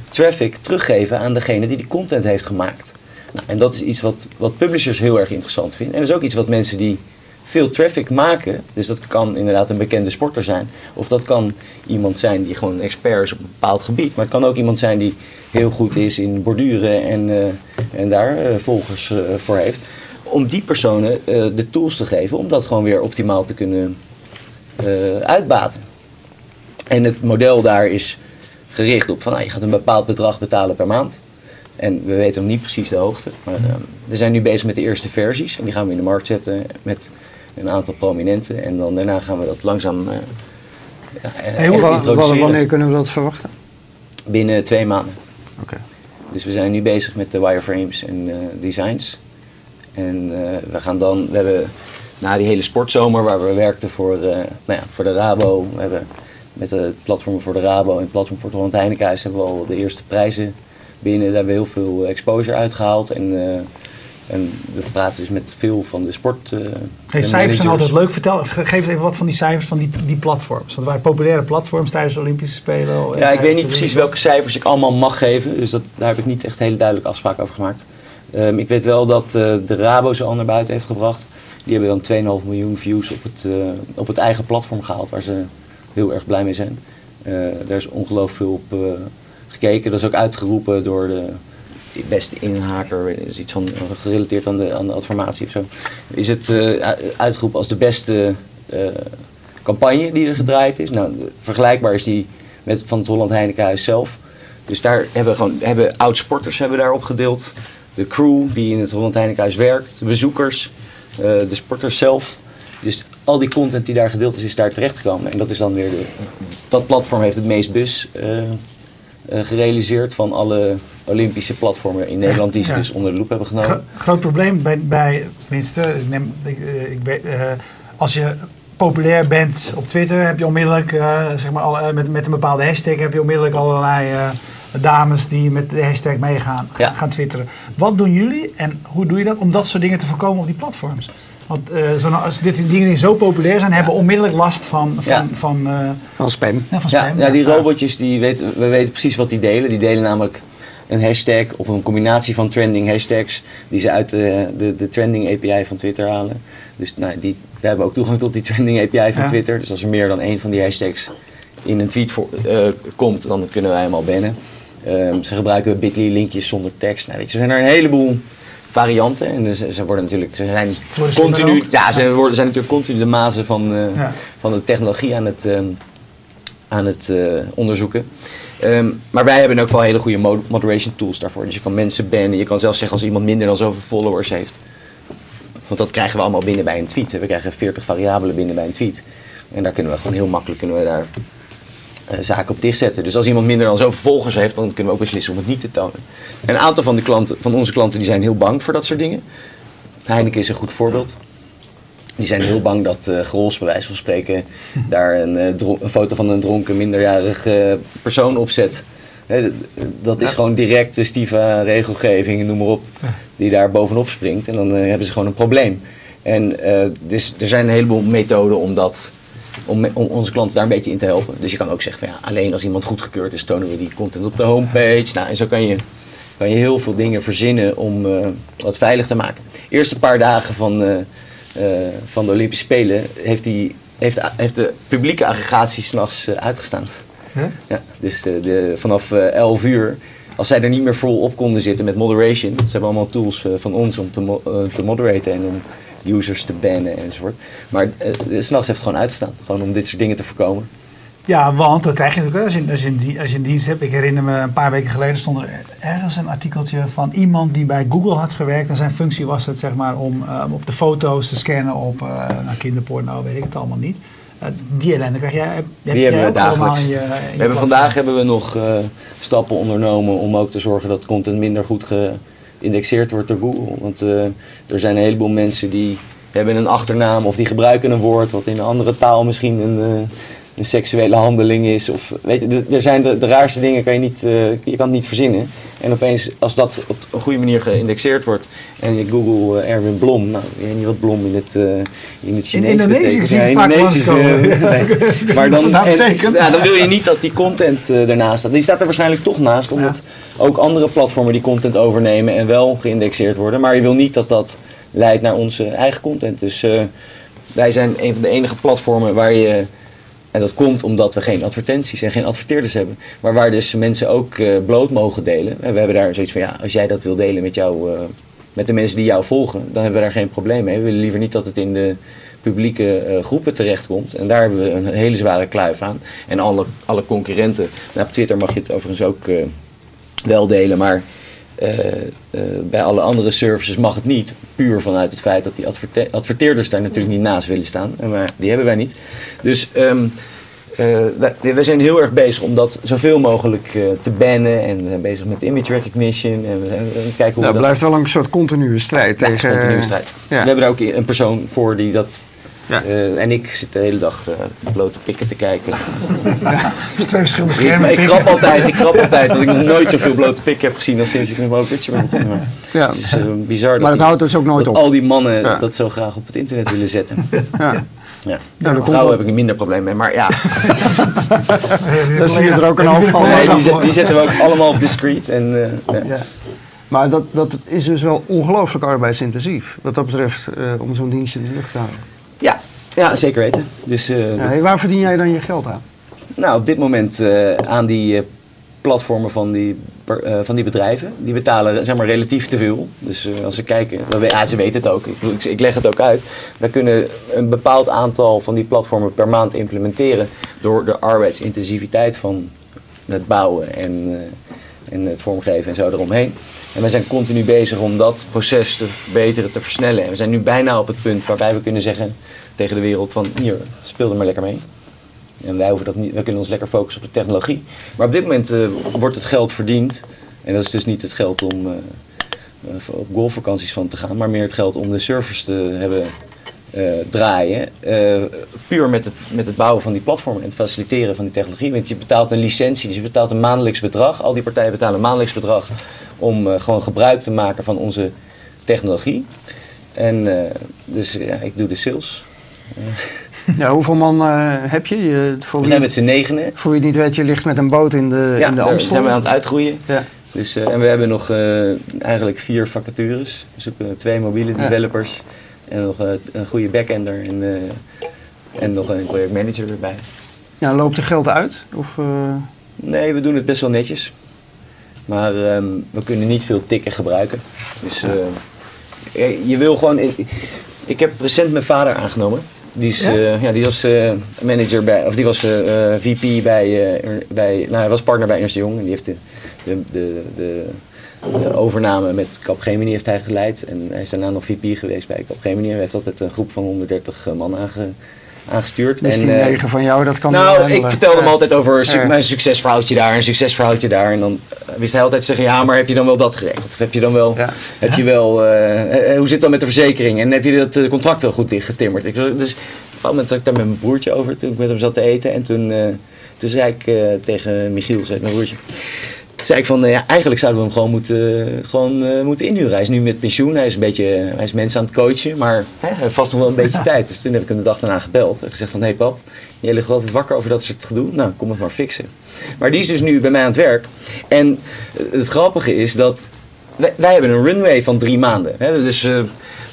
traffic teruggeven aan degene die die content heeft gemaakt. Nou, en dat is iets wat, wat publishers heel erg interessant vinden. En dat is ook iets wat mensen die veel traffic maken, dus dat kan inderdaad een bekende sporter zijn, of dat kan iemand zijn die gewoon expert is op een bepaald gebied, maar het kan ook iemand zijn die heel goed is in borduren en, eh, en daar volgers voor heeft. Om die personen eh, de tools te geven om dat gewoon weer optimaal te kunnen eh, uitbaten. En het model daar is gericht op van nou, je gaat een bepaald bedrag betalen per maand. En we weten nog niet precies de hoogte. Maar eh, we zijn nu bezig met de eerste versies. En die gaan we in de markt zetten met een aantal prominenten. En dan daarna gaan we dat langzaam eh, Hey, introduceren. wanneer kunnen we dat verwachten? Binnen twee maanden. Oké. Dus we zijn nu bezig met de wireframes en designs. En eh, we gaan dan, we hebben na die hele sportzomer waar we werkten voor, eh, nou ja, voor de Rabo. We hebben met het platform voor de Rabo en het platform voor het Holland Heinekenhuis hebben we al de eerste prijzen binnen. Daar hebben we heel veel exposure uitgehaald. En, eh, en we praten dus met veel van de sport. Hey, de cijfers zijn altijd leuk. Vertel, ge- geef eens even wat van die cijfers van die, die platforms. Want het waren populaire platforms tijdens de Olympische Spelen. en Ja, ik weet de niet precies welke cijfers ik allemaal mag geven. Dus dat, daar heb ik niet echt hele duidelijke afspraken over gemaakt. Ehm, ik weet wel dat eh, de Rabo ze al naar buiten heeft gebracht. Die hebben dan 2,5 miljoen views op het, eh, op het eigen platform gehaald. Waar ze heel erg blij mee zijn. Eh, daar is ongelooflijk veel op gekeken. Dat is ook uitgeroepen door de beste inhaker. is iets van gerelateerd aan de, aan de adformatie of zo. Is het uitgeroepen als de beste campagne die er gedraaid is. Nou, vergelijkbaar is die met van het Holland Heinekenhuis zelf. Dus daar hebben, gewoon, hebben oud-sporters hebben daarop gedeeld. De crew die in het Holland Heinekenhuis werkt. De bezoekers. eh, de sporters zelf. Dus al die content die daar gedeeld is, is daar terechtgekomen. En dat is dan weer de... Dat platform heeft het meest bus eh, gerealiseerd van alle Olympische platformen in Nederland die ze Ja. dus onder de loep hebben genomen. Gro- groot probleem bij, bij tenminste, ik neem, ik, ik weet, als je populair bent op Twitter, heb je onmiddellijk, zeg maar, al, met, met een bepaalde hashtag, heb je onmiddellijk allerlei dames die met de hashtag meegaan, Ja. gaan twitteren. Wat doen jullie en hoe doe je dat om dat soort dingen te voorkomen op die platforms? Want eh, zo, als dit dingen die zo populair zijn, hebben onmiddellijk last van, van, Ja. van, eh, Van spam. ja, van Ja, spam. ja, die robotjes, die weten, we weten precies wat die delen. Die delen namelijk een hashtag of een combinatie van trending hashtags die ze uit de, de, de trending API van Twitter halen. Dus nou, die, we hebben ook toegang tot die trending API van Ja. Twitter. Dus als er meer dan één van die hashtags in een tweet voor, eh, komt, dan kunnen wij hem al bannen. Ehm, ze gebruiken bit.ly linkjes zonder tekst. Nou, weet je, er zijn er een heleboel varianten. En dus, ze worden natuurlijk, ze zijn worden continu, ja, ze worden, zijn natuurlijk continu de mazen van, eh, Ja. van de technologie aan het, ehm, aan het eh, onderzoeken. Ehm, maar wij hebben ook wel hele goede mo- moderation tools daarvoor. Dus je kan mensen bannen. Je kan zelfs zeggen als iemand minder dan zoveel followers heeft. Want dat krijgen we allemaal binnen bij een tweet. hè. We krijgen 40 variabelen binnen bij een tweet. En daar kunnen we gewoon heel makkelijk kunnen we daar, zaken op dichtzetten. Dus als iemand minder dan zoveel volgers heeft, dan kunnen we ook beslissen om het niet te tonen. En een aantal van, de klanten, van onze klanten die zijn heel bang voor dat soort dingen. Heineken is een goed voorbeeld. Die zijn heel bang dat uh, Grols, bij wijze van spreken, daar een, eh, een foto van een dronken minderjarige persoon op zet. Dat is Ja. gewoon direct de Stiva regelgeving, noem maar op, die daar bovenop springt. En dan eh, hebben ze gewoon een probleem. En eh, dus er zijn een heleboel methoden om, dat, om, om onze klanten daar een beetje in te helpen. Dus je kan ook zeggen van ja, alleen als iemand goedgekeurd is, tonen we die content op de homepage. Nou, en zo kan je, kan je heel veel dingen verzinnen om eh wat veilig te maken. Eerste paar dagen van, eh, eh, van de Olympische Spelen heeft, die, heeft, heeft de publieke aggregatie s'nachts uh, uitgestaan. Ja, dus de, vanaf eh 11 uur, als zij er niet meer vol op konden zitten met moderation, ze hebben allemaal tools van ons om te, mo- te moderaten en om users te bannen enzovoort. Maar eh, s'nachts heeft het gewoon uitgestaan, gewoon om dit soort dingen te voorkomen. Ja, want dat krijg je natuurlijk als je, als, je als je een dienst hebt. Ik herinner me een paar weken geleden stond er ergens een artikeltje van iemand die bij Google had gewerkt. En zijn functie was het zeg maar om eh, op de foto's te scannen op uh, nou, kinderporno, weet ik het allemaal niet. Uh, die ellende krijg jij, heb, Die hebben we dagelijks. in je, in We hebben vandaag hebben we nog stappen ondernomen om ook te zorgen dat content minder goed geïndexeerd wordt door Google. Want eh, er zijn een heleboel mensen die hebben een achternaam of die gebruiken een woord wat in een andere taal misschien een, uh, een seksuele handeling is. Of, weet je, er zijn de, de raarste dingen kan je niet, eh, je kan het niet verzinnen. En opeens, als dat op een goede manier geïndexeerd wordt en je Google eh, Erwin Blom, nou, ik weet niet wat Blom in het, eh, in het Chinees Indonesië betekent. zie je Ja, vaak nee. Maar dan, en- ja, dan wil je niet dat die content ernaast staat. Die staat er waarschijnlijk toch naast, omdat ook andere platformen die content overnemen en wel geïndexeerd worden. Maar je wil niet dat dat leidt naar onze eigen content. Dus wij zijn een van de enige platformen waar je. En dat komt omdat we geen advertenties en geen adverteerders hebben. Maar waar dus mensen ook eh, bloot mogen delen. En we hebben daar zoiets van, ja, als jij dat wil delen met, jou, eh, met de mensen die jou volgen, dan hebben we daar geen probleem mee. We willen liever niet dat het in de publieke eh, groepen terechtkomt. En daar hebben we een hele zware kluif aan. En alle, alle concurrenten. Nou, op Twitter mag je het overigens ook wel delen, maar bij alle andere services mag het niet. Puur vanuit het feit dat die adverte- adverteerders daar natuurlijk niet naast willen staan. En Maar die hebben wij niet. Dus ehm, eh, wij, wij zijn heel erg bezig om dat zoveel mogelijk eh, te bannen. En we zijn bezig met image recognition. En we zijn aan het kijken hoe Nou, we dat... blijft wel een soort continue strijd Ja, tegen... continue strijd. ja. We hebben daar ook een persoon voor die dat... Ja. eh, en ik zit de hele dag eh, blote pikken te kijken. Dus twee verschillende Ik, schermen. ik, grap altijd, ik grap altijd dat ik nog nooit zoveel blote pik heb gezien als sinds ik met mijn pitcher ben begonnen. Ja. Het is eh, bizar dat, Maar dat die- houdt dus ook nooit dat op. al die mannen Ja. dat zo graag op het internet willen zetten. Ja. Ja. Vrouwen wel. heb ik een minder probleem mee, maar ja, Daar zie je er ook een hoop van. nee, die, zet- die zetten we ook allemaal op discreet. En, eh, ja. Ja. Maar dat, dat is dus wel ongelooflijk arbeidsintensief. Wat dat betreft, eh, om zo'n dienst in de lucht te houden. Ja, zeker weten. Dus, eh, dat- waar verdien jij dan je geld aan? Nou, op dit moment eh, aan die eh, platformen van die, van die bedrijven. Die betalen zeg maar, relatief te veel. Dus als ze kijken, we- ja, ze weten het ook. Ik, leg het ook uit. Wij kunnen een bepaald aantal van die platformen per maand implementeren. Door de arbeidsintensiviteit van het bouwen en, en het vormgeven en zo eromheen. En wij zijn continu bezig om dat proces te verbeteren, te versnellen. En we zijn nu bijna op het punt waarbij we kunnen zeggen tegen de wereld van hier, speel er maar lekker mee. En wij, hoeven dat niet, wij kunnen ons lekker focussen op de technologie. Maar op dit moment eh, wordt het geld verdiend. En dat is dus niet het geld om eh, eh, op golfvakanties van te gaan, maar meer het geld om de servers te hebben draaien. Puur met het, met het bouwen van die platformen en het faciliteren van die technologie. Want je betaalt een licentie, dus je betaalt een maandelijks bedrag. Al die partijen betalen een maandelijks bedrag om gewoon gebruik te maken van onze technologie. En dus ja, ik doe de sales. Ja, hoeveel man eh, heb je? je voor, We wie, zijn met z'n negenen. voor wie niet weet, je ligt met een boot in de, Ja, in de Amstel. zijn we aan het uitgroeien. Ja. Dus, eh, en we hebben nog eh, eigenlijk vier vacatures. We zoeken twee mobiele Ja. developers en nog eh, een goede backender en, eh, en nog een projectmanager erbij. Ja, loopt er geld uit? Of, eh, Nee, we doen het best wel netjes. Maar ehm, we kunnen niet veel tikken gebruiken. Dus eh, je- je wil gewoon... Ik, ik heb recent mijn vader aangenomen. Die, is, Ja? ja, die was eh, manager bij, of die was eh, eh, VP bij, eh, bij, nou hij was partner bij Ernst Jong en die heeft de, de, de, de, de overname met Capgemini heeft hij geleid en hij is daarna nog VP geweest bij Capgemini. Hij heeft altijd een groep van 130 man aange, aangestuurd. Dus die en, eh, negen van jou, dat kan nou, ik vertelde hem altijd over su- mijn succesverhaaltje daar, een succesverhaaltje daar. En dan wist hij altijd zeggen, ja, maar heb je dan wel dat geregeld? Of heb je dan wel, heb je wel eh, eh, hoe zit het dan met de verzekering? En heb je dat eh, contract wel goed dichtgetimmerd? Ik, dus op een moment zat ik daar met mijn broertje over, toen ik met hem zat te eten. En toen, eh, toen zei ik eh, tegen Michiel, zei ik, mijn broertje... Toen zei ik van, eh, ja, eigenlijk zouden we hem gewoon moeten, gewoon, eh, moeten inhuren. Hij is nu met pensioen, hij is, een beetje, hij is mensen aan het coachen, maar hè, hij heeft vast nog wel een beetje tijd. Dus toen heb ik hem de dag daarna gebeld en gezegd van, hé hey pap, jij ligt altijd wakker over dat soort gedoe. Nou, kom het maar fixen. Maar die is dus nu bij mij aan het werk. En eh, het grappige is dat wij, wij hebben een runway van drie maanden. Hè? Dus eh,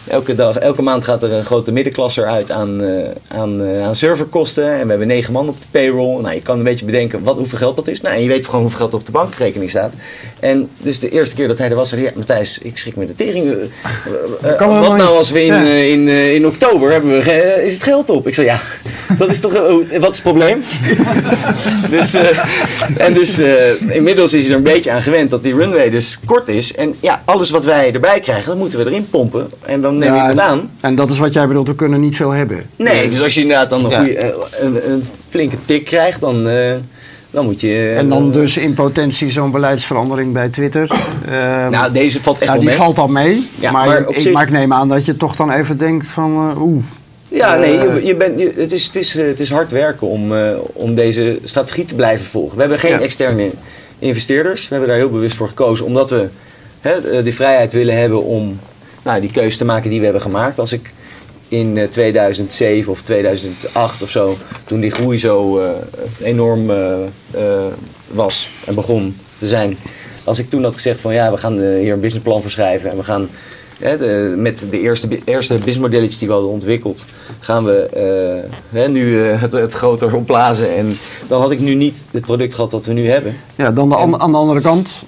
elke, dag, elke maand gaat er een grote middenklasser uit aan, eh, aan, eh, aan serverkosten. En we hebben negen man op de payroll. Nou, je kan een beetje bedenken wat, hoeveel geld dat is. Nou, en je weet gewoon hoeveel geld op de bankrekening staat. En dus de eerste keer dat hij er was, zei hij, ja, Matthijs, ik schrik me de tering. helemaal wat nou niet. als we in, Ja. in, in oktober hebben we, is het geld op? Ik zei, ja, dat is toch, eh, wat is het probleem? dus, en dus inmiddels is hij er een beetje aan gewend dat die runway dus kort is. En ja, alles wat wij erbij krijgen, dat moeten we erin pompen. En dan neem je Ja, het en- aan. En dat is wat jij bedoelt, we kunnen niet veel hebben. Nee, dus als je inderdaad dan een, Ja. goeie, eh, een, een flinke tik krijgt, dan, eh, dan moet je... eh, En dan dus in potentie zo'n beleidsverandering bij Twitter. Ehm, Nou, deze valt echt nou, wel die mee. valt al mee. Ja, maar ik, zich- maar ik neem aan dat je toch dan even denkt van eh, oeh. Ja, nee, je, je bent, je- het, is, het, is, het is hard werken om, eh, om deze strategie te blijven volgen. We hebben geen Ja. externe investeerders. We hebben daar heel bewust voor gekozen, omdat we hè, die vrijheid willen hebben om nou, die keuze te maken die we hebben gemaakt. Als ik in eh, 2007 of 2008 of zo, toen die groei zo eh, enorm eh, eh, was en begon te zijn. Als ik toen had gezegd van ja, we gaan eh, hier een businessplan voor schrijven en we gaan de, met de eerste, eerste businessmodelletjes die we hadden ontwikkeld, gaan we eh, hè, nu eh, het, het groter opblazen. En dan had ik nu niet het product gehad dat we nu hebben. Ja, dan de aan de andere kant.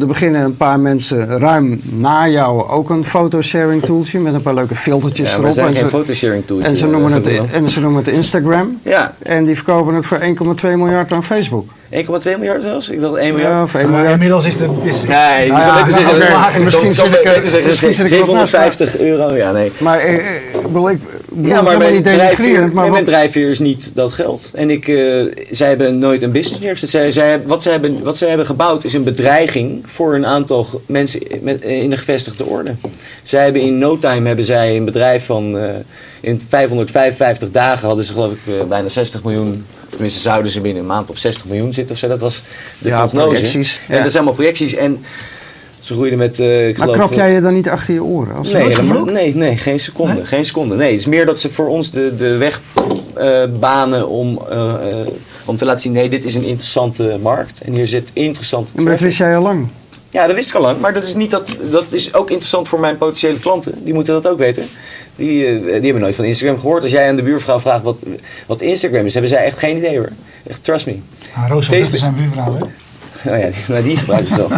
Er beginnen een paar mensen ruim na jou ook een fotosharing tooltje met een paar leuke filtertjes Ja, erop. zijn en, geen ze, photosharing tool. en, ze noemen het, en ze noemen het Instagram. Ja, En die verkopen het voor 1,2 miljard aan Facebook. 1,2 miljard zelfs? Ik dacht 1 miljard. Ja, of 1 Maar miljard. inmiddels is de... Is, is- Nee, je Nou moet nou, zeggen. misschien zit ik, beter eh, zeggen, misschien zit ik er wat naast, 750 euro, ja nee. Maar eh, eh, ik bedoel, ik Ja, maar mijn niet drijfveer, maar mijn drijfveer is niet dat geld. En ik, eh, zij hebben nooit een business neergezet. Zij, zij, wat, zij hebben, wat zij hebben gebouwd is een bedreiging voor een aantal mensen met, in de gevestigde orde. Zij hebben in no time hebben zij een bedrijf van... eh, in 555 dagen hadden ze geloof ik eh, bijna 60 miljoen... Of tenminste zouden ze binnen een maand op 60 miljoen zitten of zo. Dat was de Ja, prognose. projecties, En dat zijn allemaal projecties. En ze groeiden met... eh, ik Maar geloof, krap jij je dan niet achter je oren? Als Nee, helemaal- nee, nee, geen seconde. Geen seconde. Nee, het is meer dat ze voor ons de, de weg eh, banen om, eh, om te laten zien: nee, dit is een interessante markt en hier zit interessante maar dat wist jij al lang. Ja, dat wist ik al lang, maar dat is, niet dat, dat is ook interessant voor mijn potentiële klanten. Die moeten dat ook weten. Die, die hebben nooit van Instagram gehoord. Als jij aan de buurvrouw vraagt wat, wat Instagram is, hebben zij echt geen idee hoor. Echt, trust me. Ah, Roos zijn buurvrouw, hè? Oh ja, die, nou, die gebruikt het wel.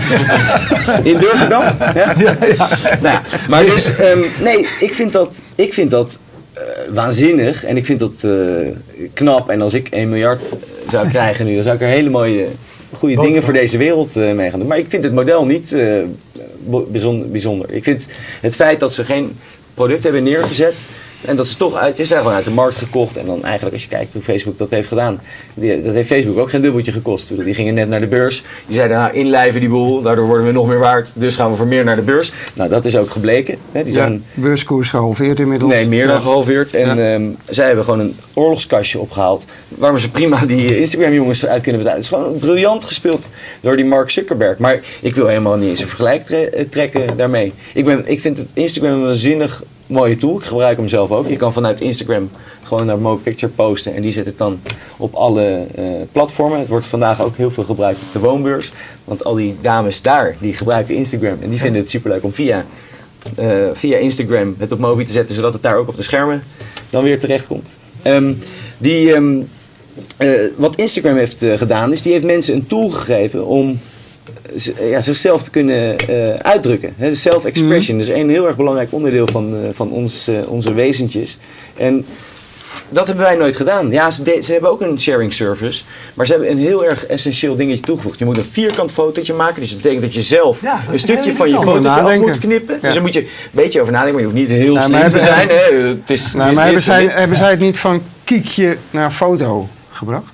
In Durgedam? Ja? Nou ja, maar dus, ehm, nee, ik vind dat, ik vind dat eh, waanzinnig en ik vind dat eh, knap. En als ik 1 miljard zou krijgen nu, dan zou ik er hele mooie, goede dingen voor deze wereld eh, mee gaan doen. Maar ik vind het model niet bijzonder. Ik vind het feit dat ze geen product hebben neergezet. En dat ze toch uit, zijn gewoon uit de markt gekocht. En dan eigenlijk als je kijkt hoe Facebook dat heeft gedaan. Die, dat heeft Facebook ook geen dubbeltje gekost. Bedoel, Die gingen net naar de beurs. Die zeiden nou inlijven die boel. Daardoor worden we nog meer waard. Dus gaan we voor meer naar de beurs. Nou dat is ook gebleken. Hè. Die zijn Ja, beurskoers gehalveerd inmiddels. Nee, meer dan Ja. gehalveerd. En ehm, zij hebben gewoon een oorlogskastje opgehaald. Waar ze prima die Instagram-jongens uit kunnen betalen. Het is gewoon briljant gespeeld door die Mark Zuckerberg. Maar ik wil helemaal niet eens een vergelijk tre- eh, trekken daarmee. Ik, ben, ik vind het Instagram een zinnig mooie tool. Ik gebruik hem zelf ook. Je kan vanuit Instagram gewoon naar Mo Picture posten. En die zet het dan op alle eh, platformen. Het wordt vandaag ook heel veel gebruikt op de woonbeurs. Want al die dames daar, die gebruiken Instagram. En die vinden het superleuk om via eh, via Instagram het op Mobi te zetten, zodat het daar ook op de schermen dan weer terecht komt. Ehm, die, ehm, eh, wat Instagram heeft gedaan, is die heeft mensen een tool gegeven om ja, zichzelf te kunnen eh, uitdrukken. Self-expression is een heel erg belangrijk onderdeel van, eh, van ons, eh, onze wezentjes. En dat hebben wij nooit gedaan. Ja, ze, de- ze hebben ook een sharing service. Maar ze hebben een heel erg essentieel dingetje toegevoegd. Je moet een vierkant fotootje maken. Dus dat betekent dat je zelf Ja, dat een stukje van je irritant. fotootje af Nadenken. moet knippen. Ja. Dus daar moet je een beetje over nadenken. Maar je hoeft niet heel Nou, slim maar te zijn. Hè. Het is, het is maar zij, hebben zij het niet van kiekje naar foto gebracht?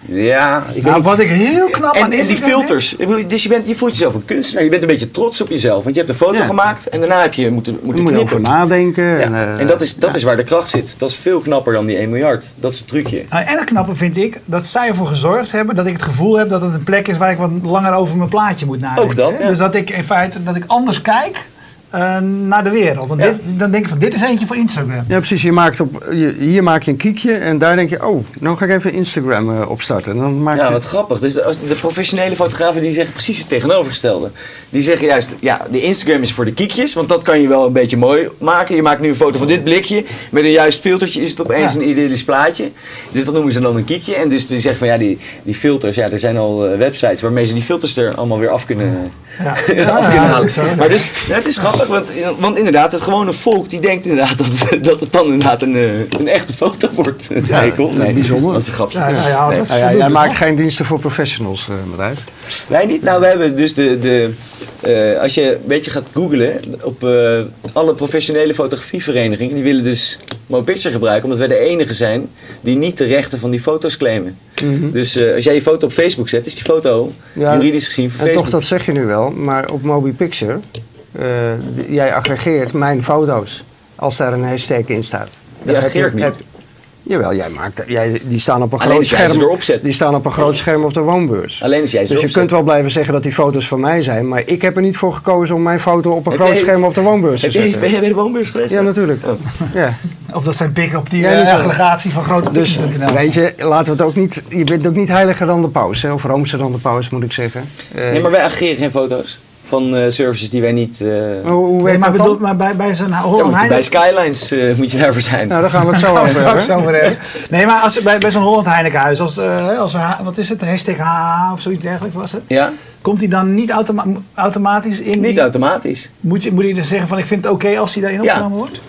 Ja, ik Nou, wat ik heel knap En, aan en die Instagram filters. Ik bedoel, dus je, bent, je voelt jezelf een kunstenaar. Je bent een beetje trots op jezelf. Want je hebt een foto Ja. gemaakt en daarna heb je moeten, moeten moet je over knippen. nadenken. Ja. En, eh, en dat is, dat ja. is waar de kracht zit. Dat is veel knapper dan die 1 miljard. Dat is het trucje. Nou, en het knappe vind ik dat zij ervoor gezorgd hebben dat ik het gevoel heb dat het een plek is waar ik wat langer over mijn plaatje moet nadenken. Ook dat. Dus dat ik in feite dat ik anders kijk eh, naar de wereld. Want Ja. dit, dan denk ik van dit is eentje voor Instagram. Ja, precies. Je maakt op, je, hier maak je een kiekje en daar denk je, oh, nou ga ik even Instagram eh, opstarten. En dan maak Ja, je, wat grappig. Dus de, als- de professionele fotografen die zeggen precies het tegenovergestelde. Die zeggen juist, ja, de Instagram is voor de kiekjes, want dat kan je wel een beetje mooi maken. Je maakt nu een foto van dit blikje, met een juist filtertje is het opeens Ja. een idyllisch plaatje. Dus dat noemen ze dan een kiekje. En dus die zeggen van, ja, die, die filters, ja, er zijn al eh, websites waarmee ze die filters er allemaal weer af kunnen, Ja. af Ja, kunnen halen. Maar dus, ja, het is grappig, want, want inderdaad, het gewone volk die denkt inderdaad dat, dat het dan inderdaad een, eh, een echte foto wordt. al. nee, bijzonder. Dat is een grapje. Ja, nou ja, dat is Nou ja, jij maakt geen diensten voor professionals, eh Matthijs. Wij niet. Nou, we hebben dus de. de eh, als je een beetje gaat googlen op eh, alle professionele fotografieverenigingen, die willen dus MoPicture gebruiken, omdat wij de enige zijn die niet de rechten van die foto's claimen. Dus eh, als jij je foto op Facebook zet, is die foto Ja, juridisch gezien van En Facebook. toch, dat zeg je nu wel, maar op MobiPicture, jij aggregeert mijn foto's als daar een hashtag in staat. Je- ik niet. heb- jawel, jij maakt, jij, die staan op een Alleen groot scherm. Die staan op een groot scherm op de woonbeurs. Alleen als jij ze Dus je kunt wel blijven zeggen dat die foto's van mij zijn, maar ik heb er niet voor gekozen om mijn foto op een Heb groot scherm op de woonbeurs te jij, ben zetten. jij bij de woonbeurs geweest? Ja, natuurlijk. Oh. Ja. Of dat zijn pikken op die Ja, eh, aggregatie van grote Dus weet je, laten we het ook niet. Je bent ook niet heiliger dan de paus, hè? of roomser dan de paus, moet ik zeggen. Eh, Nee, maar wij aggregeren geen foto's van eh, services die wij niet. eh hoe, werkt maar, bedoel, dan? maar bij, bij zo'n Holland bij. Skylines eh, moet je daarvoor zijn. Nou, daar gaan we het zo over straks hebben. over hebben. Nee, maar als, bij, bij zo'n Holland Heinekenhuis, als, eh, als er, wat is het, hashtag HH of zoiets dergelijks was het, Ja, komt die dan niet automa- automatisch in? niet die- automatisch. Moet je, moet je dus zeggen van ik vind het oké als die daarin Ja. opgenomen wordt?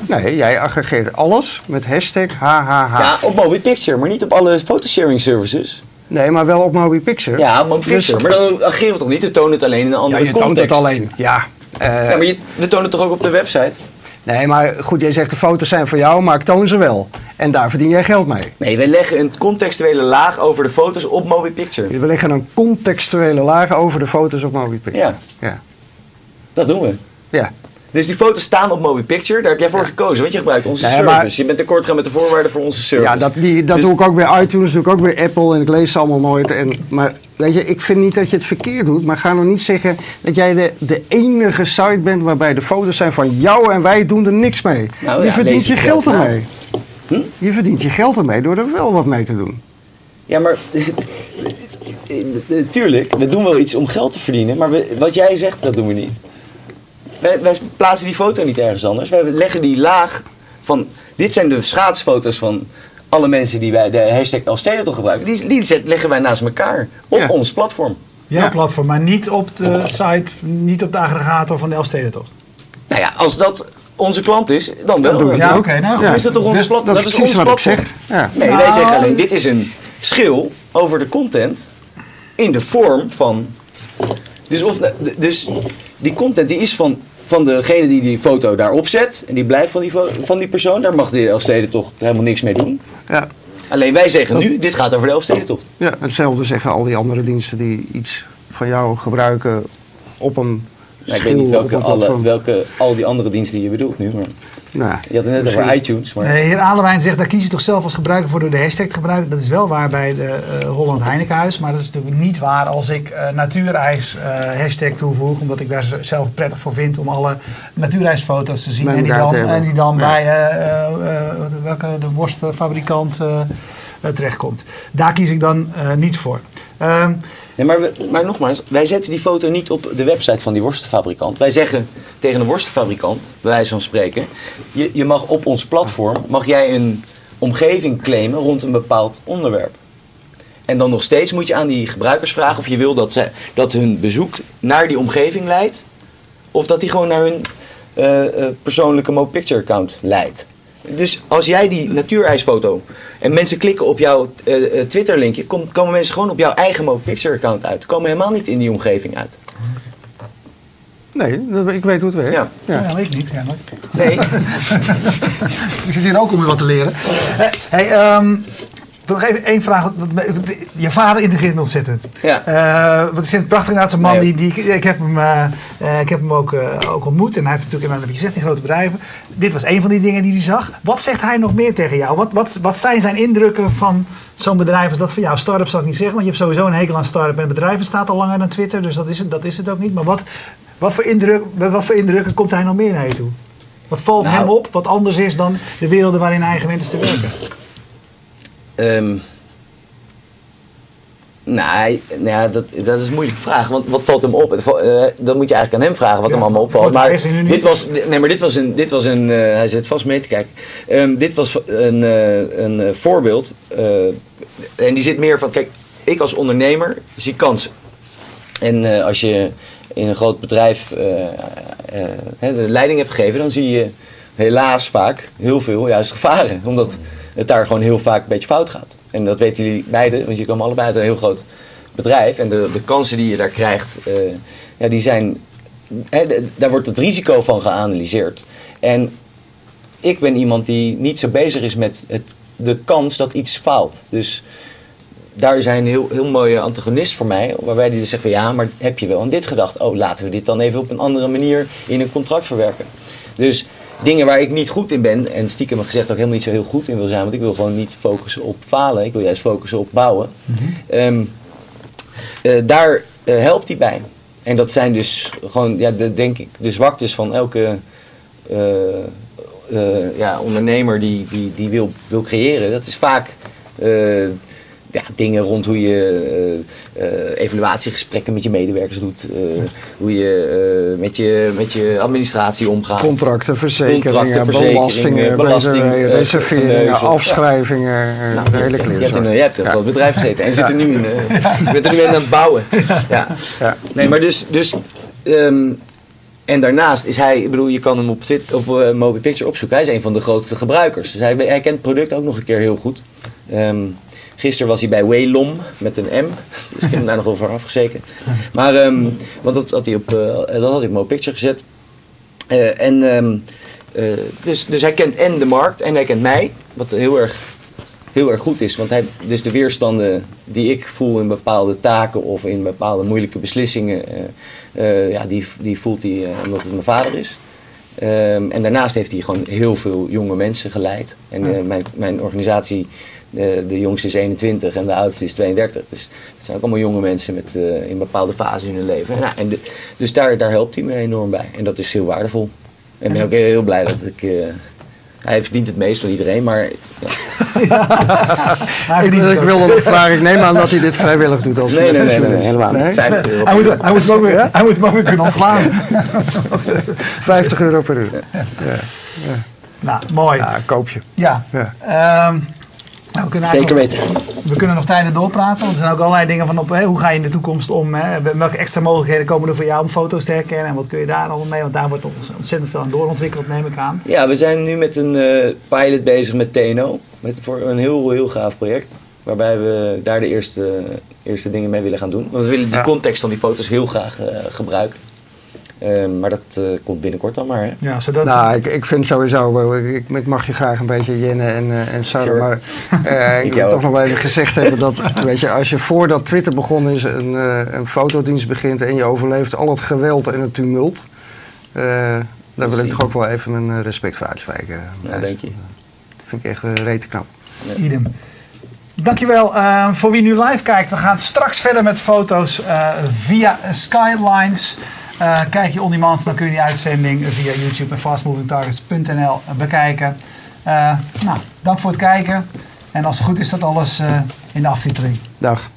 Nee, jij aggregeert alles met hashtag HHH. Ja, op Mobi Picture, maar niet op alle photosharing services. Nee, maar wel op MobiPicture. Ja, Mobi Picture. Maar dan aggregeren we toch niet? We tonen het alleen in een Ja, andere je toont context. het alleen. Ja. Eh, Ja, maar je, we tonen het toch ook op de website? Nee, maar goed, jij zegt de foto's zijn voor jou, maar ik toon ze wel. En daar verdien jij geld mee. Nee, wij leggen een contextuele laag over de foto's op Mobi Picture. We leggen een contextuele laag over de foto's op MobiPicture. Ja. Ja. Dat doen we. ja. Dus die foto's staan op Mobi Picture. Daar heb jij voor gekozen, want je gebruikt onze service. maar- Je bent akkoord gaan met de voorwaarden voor onze service. Ja, dat, die, dat Dus- doe ik ook bij iTunes, doe ik ook bij Apple en ik lees ze allemaal nooit. En, maar weet je, ik vind niet dat je het verkeerd doet, maar ga nog niet zeggen dat jij de, de enige site bent waarbij de foto's zijn van jou en wij doen er niks mee. Nou je ja, verdient je geld ermee. Hm? Je verdient je geld ermee door er wel wat mee te doen. Ja, maar tuurlijk, we doen wel iets om geld te verdienen, maar we- wat jij zegt, dat doen we niet. Wij, wij plaatsen die foto niet ergens anders. Wij leggen die laag van, dit zijn de schaatsfoto's van alle mensen die wij de hashtag Elfstedentocht gebruiken. Die, die zet, leggen wij naast elkaar op Ja. ons platform. Ja, Ja. platform, maar niet op de site, niet op de aggregator van de Elfstedentocht. Nou ja, als dat onze klant is, dan wel. Dan Ja, oké, nou goed. Dan is dat toch onze Dus plat- Dat is ons precies wat ik platform. zeg. Ja. Nee, wij Nou. zeggen alleen, dit is een schil over de content in de vorm van... Dus, of, dus die content die is van, van degene die die foto daarop zet. En die blijft van die, van die persoon. Daar mag de Elfstedentocht helemaal niks mee doen. Ja. Alleen wij zeggen nu, dit gaat over de Elfstedentocht. ja, hetzelfde zeggen al die andere diensten die iets van jou gebruiken op een Nou, ik weet niet welke, alle, welke, al die andere diensten die je bedoelt nu. Maar Nou, je had het net misschien- over iTunes. Maar... Nee, heer Alewijn zegt, daar kies je toch zelf als gebruiker voor door de hashtag te gebruiken. Dat is wel waar bij de eh, Holland Heinekenhuis, maar dat is natuurlijk niet waar als ik eh natuurreis eh, hashtag toevoeg, omdat ik daar zelf prettig voor vind om alle natuurreisfoto's te zien en die dan, en die dan Ja. bij eh, eh, eh, welke de worstfabrikant terechtkomt. Daar kies ik dan eh, niet voor. Ehm, Nee, maar, nogmaals, wij zetten die foto niet op de website van die worstenfabrikant. Wij zeggen tegen een worstenfabrikant, bij wijze van spreken, je, je mag op ons platform mag jij een omgeving claimen rond een bepaald onderwerp. En dan nog steeds moet je aan die gebruikers vragen of je wil dat, ze, dat hun bezoek naar die omgeving leidt, of dat die gewoon naar hun eh, eh, persoonlijke MoPicture account leidt. Dus als jij die natuurijsfoto en mensen klikken op jouw eh, eh, Twitter-linkje, kom- komen mensen gewoon op jouw eigen Mobi Picture account uit. Komen helemaal niet in die omgeving uit. Nee, ik weet hoe het werkt. Ja. Ja, Ja. weet ik niet. kennelijk. Nee, Dus ik zit hier ook om weer wat te leren. Eh, hey, ehm, wil nog even één vraag. Je vader integreert me ontzettend. Ja. Eh, wat is een prachtig zo'n man Nee, die, die ik, heb hem, eh, eh, ik heb hem ook, ook ontmoet. En hij heeft natuurlijk je gezegd, in grote bedrijven. Dit was een van die dingen die hij zag. Wat zegt hij nog meer tegen jou? Wat, wat, wat zijn zijn indrukken van zo'n bedrijf als dat van jou? Start-up zal ik niet zeggen, want je hebt sowieso een hekel aan start-up. En bedrijven staat al langer dan Twitter, dus dat is het, dat is het ook niet. Maar wat, wat, voor indruk, wat voor indrukken komt hij nog meer naar je toe? Wat valt Nou. hem op, wat anders is dan de werelden waarin hij gewend is te werken? Ehm nee, nou ja, dat, dat is een moeilijke vraag. Want wat valt hem op? Eh, dan moet je eigenlijk aan hem vragen wat Ja, hem allemaal opvalt. Maar dit was, nee, maar dit was een, dit was een eh, hij zit vast mee te kijken. Ehm, dit was een, eh, een voorbeeld. en die zit meer van, kijk, ik als ondernemer zie kansen. En als je in een groot bedrijf de leiding hebt gegeven, dan zie je helaas vaak heel veel juist gevaren. Omdat het daar gewoon heel vaak een beetje fout gaat. En dat weten jullie beiden, want jullie komen allebei uit een heel groot bedrijf. En de, de kansen die je daar krijgt, eh, ja, die zijn, hè, daar wordt het risico van geanalyseerd. En ik ben iemand die niet zo bezig is met het, de kans dat iets faalt. Dus daar een heel, heel mooie antagonist voor mij. Waarbij hij dus van ja, maar heb je wel aan dit gedacht? Oh, laten we dit dan even op een andere manier in een contract verwerken. Dus dingen waar ik niet goed in ben, en stiekem gezegd ook helemaal niet zo heel goed in wil zijn, want ik wil gewoon niet focussen op falen. Ik wil juist focussen op bouwen. Ehm, eh, daar eh, helpt hij bij. En dat zijn dus gewoon, ja, de, denk ik, de zwaktes van elke eh, ja, ondernemer die, die, die wil, wil creëren. Dat is vaak ja, dingen rond hoe je eh, eh, evaluatiegesprekken met je medewerkers doet. eh, hoe je met, je met je administratie omgaat. Contracten, verzekeringen, Contracten, verzekeringen, belastingen, reserveringen, afschrijvingen, Nou, de hele je, hebt kleren. een, je hebt een groot bedrijf gezeten en zit er nu in. je bent er nu in aan het bouwen. Ja. Ja. Nee, maar dus. dus ehm, en daarnaast is hij, ik bedoel, je kan hem op, Twit- op uh, Picture opzoeken. Hij is een van de grootste gebruikers. Dus hij, hij kent het product ook nog een keer heel goed. Ehm, gisteren was hij bij Waylom met een M. Dus ik heb hem daar nog wel voor afgezeken. Maar, ehm, want dat had hij op, eh, dat had hij op Mobi Picture gezet. Eh, en, ehm, eh, dus, dus hij kent en de markt en hij kent mij. Wat heel erg, heel erg goed is. Want hij, dus de weerstanden die ik voel in bepaalde taken of in bepaalde moeilijke beslissingen, ja, die, die voelt hij omdat het mijn vader is. Ehm, en daarnaast heeft hij gewoon heel veel jonge mensen geleid. En mijn, mijn organisatie, de, de jongste is 21 en de oudste is 32. Dus het zijn ook allemaal jonge mensen met, eh, in bepaalde fasen in hun leven. En, nou, en de- dus daar, daar helpt hij me enorm bij. En dat is heel waardevol. En ik ben ook heel, heel blij dat ik... eh, hij verdient het meest van iedereen, maar ja, Hij, Ik, verdient het ik wilde nog vragen, ik neem aan dat hij dit vrijwillig doet als nee, nee, nee, nee, helemaal niet. Nee? 50 euro. hij, moet, hij, moet hem ook weer, hij moet hem ook weer kunnen ontslaan. 50 euro per uur. nou, mooi. Ja, koop je. Ja. Ja. Nou, we, kunnen Zeker weten. we kunnen nog tijden doorpraten, want er zijn ook allerlei dingen van op, hè, hoe ga je in de toekomst om, hè, welke extra mogelijkheden komen er voor jou om foto's te herkennen en wat kun je daar allemaal mee, want daar wordt ontzettend veel aan doorontwikkeld, neem ik aan. Ja, we zijn nu met een eh, pilot bezig met TNO. Met, voor een heel, heel gaaf project. Waarbij we daar de eerste, eerste dingen mee willen gaan doen. Want we willen die Ja. context van die foto's heel graag eh, gebruiken. Ehm, maar dat eh, komt binnenkort dan maar. Hè? Ja, zodat Nou, ik, ik vind sowieso, eh, ik, ik mag je graag een beetje jennen en, eh, en Sarah, Sure. maar eh, Ik ik wil toch nog wel even gezegd hebben dat, weet je, als je voordat Twitter begonnen is, een, eh, een fotodienst begint en je overleeft al het geweld en het tumult, eh, daar wil ik toch ook wel even mijn respect voor uitspreken. Ja, denk je. Dat vind ik echt uh, rete knap. idem. Dankjewel eh, voor wie nu live kijkt. We gaan straks verder met foto's eh, via Skylines. Eh, kijk je on demand, dan kun je die uitzending via YouTube en fastmovingtargets.nl bekijken. Eh, nou, dank voor het kijken. En als het goed is, dat alles eh, in de aftiteling. Dag.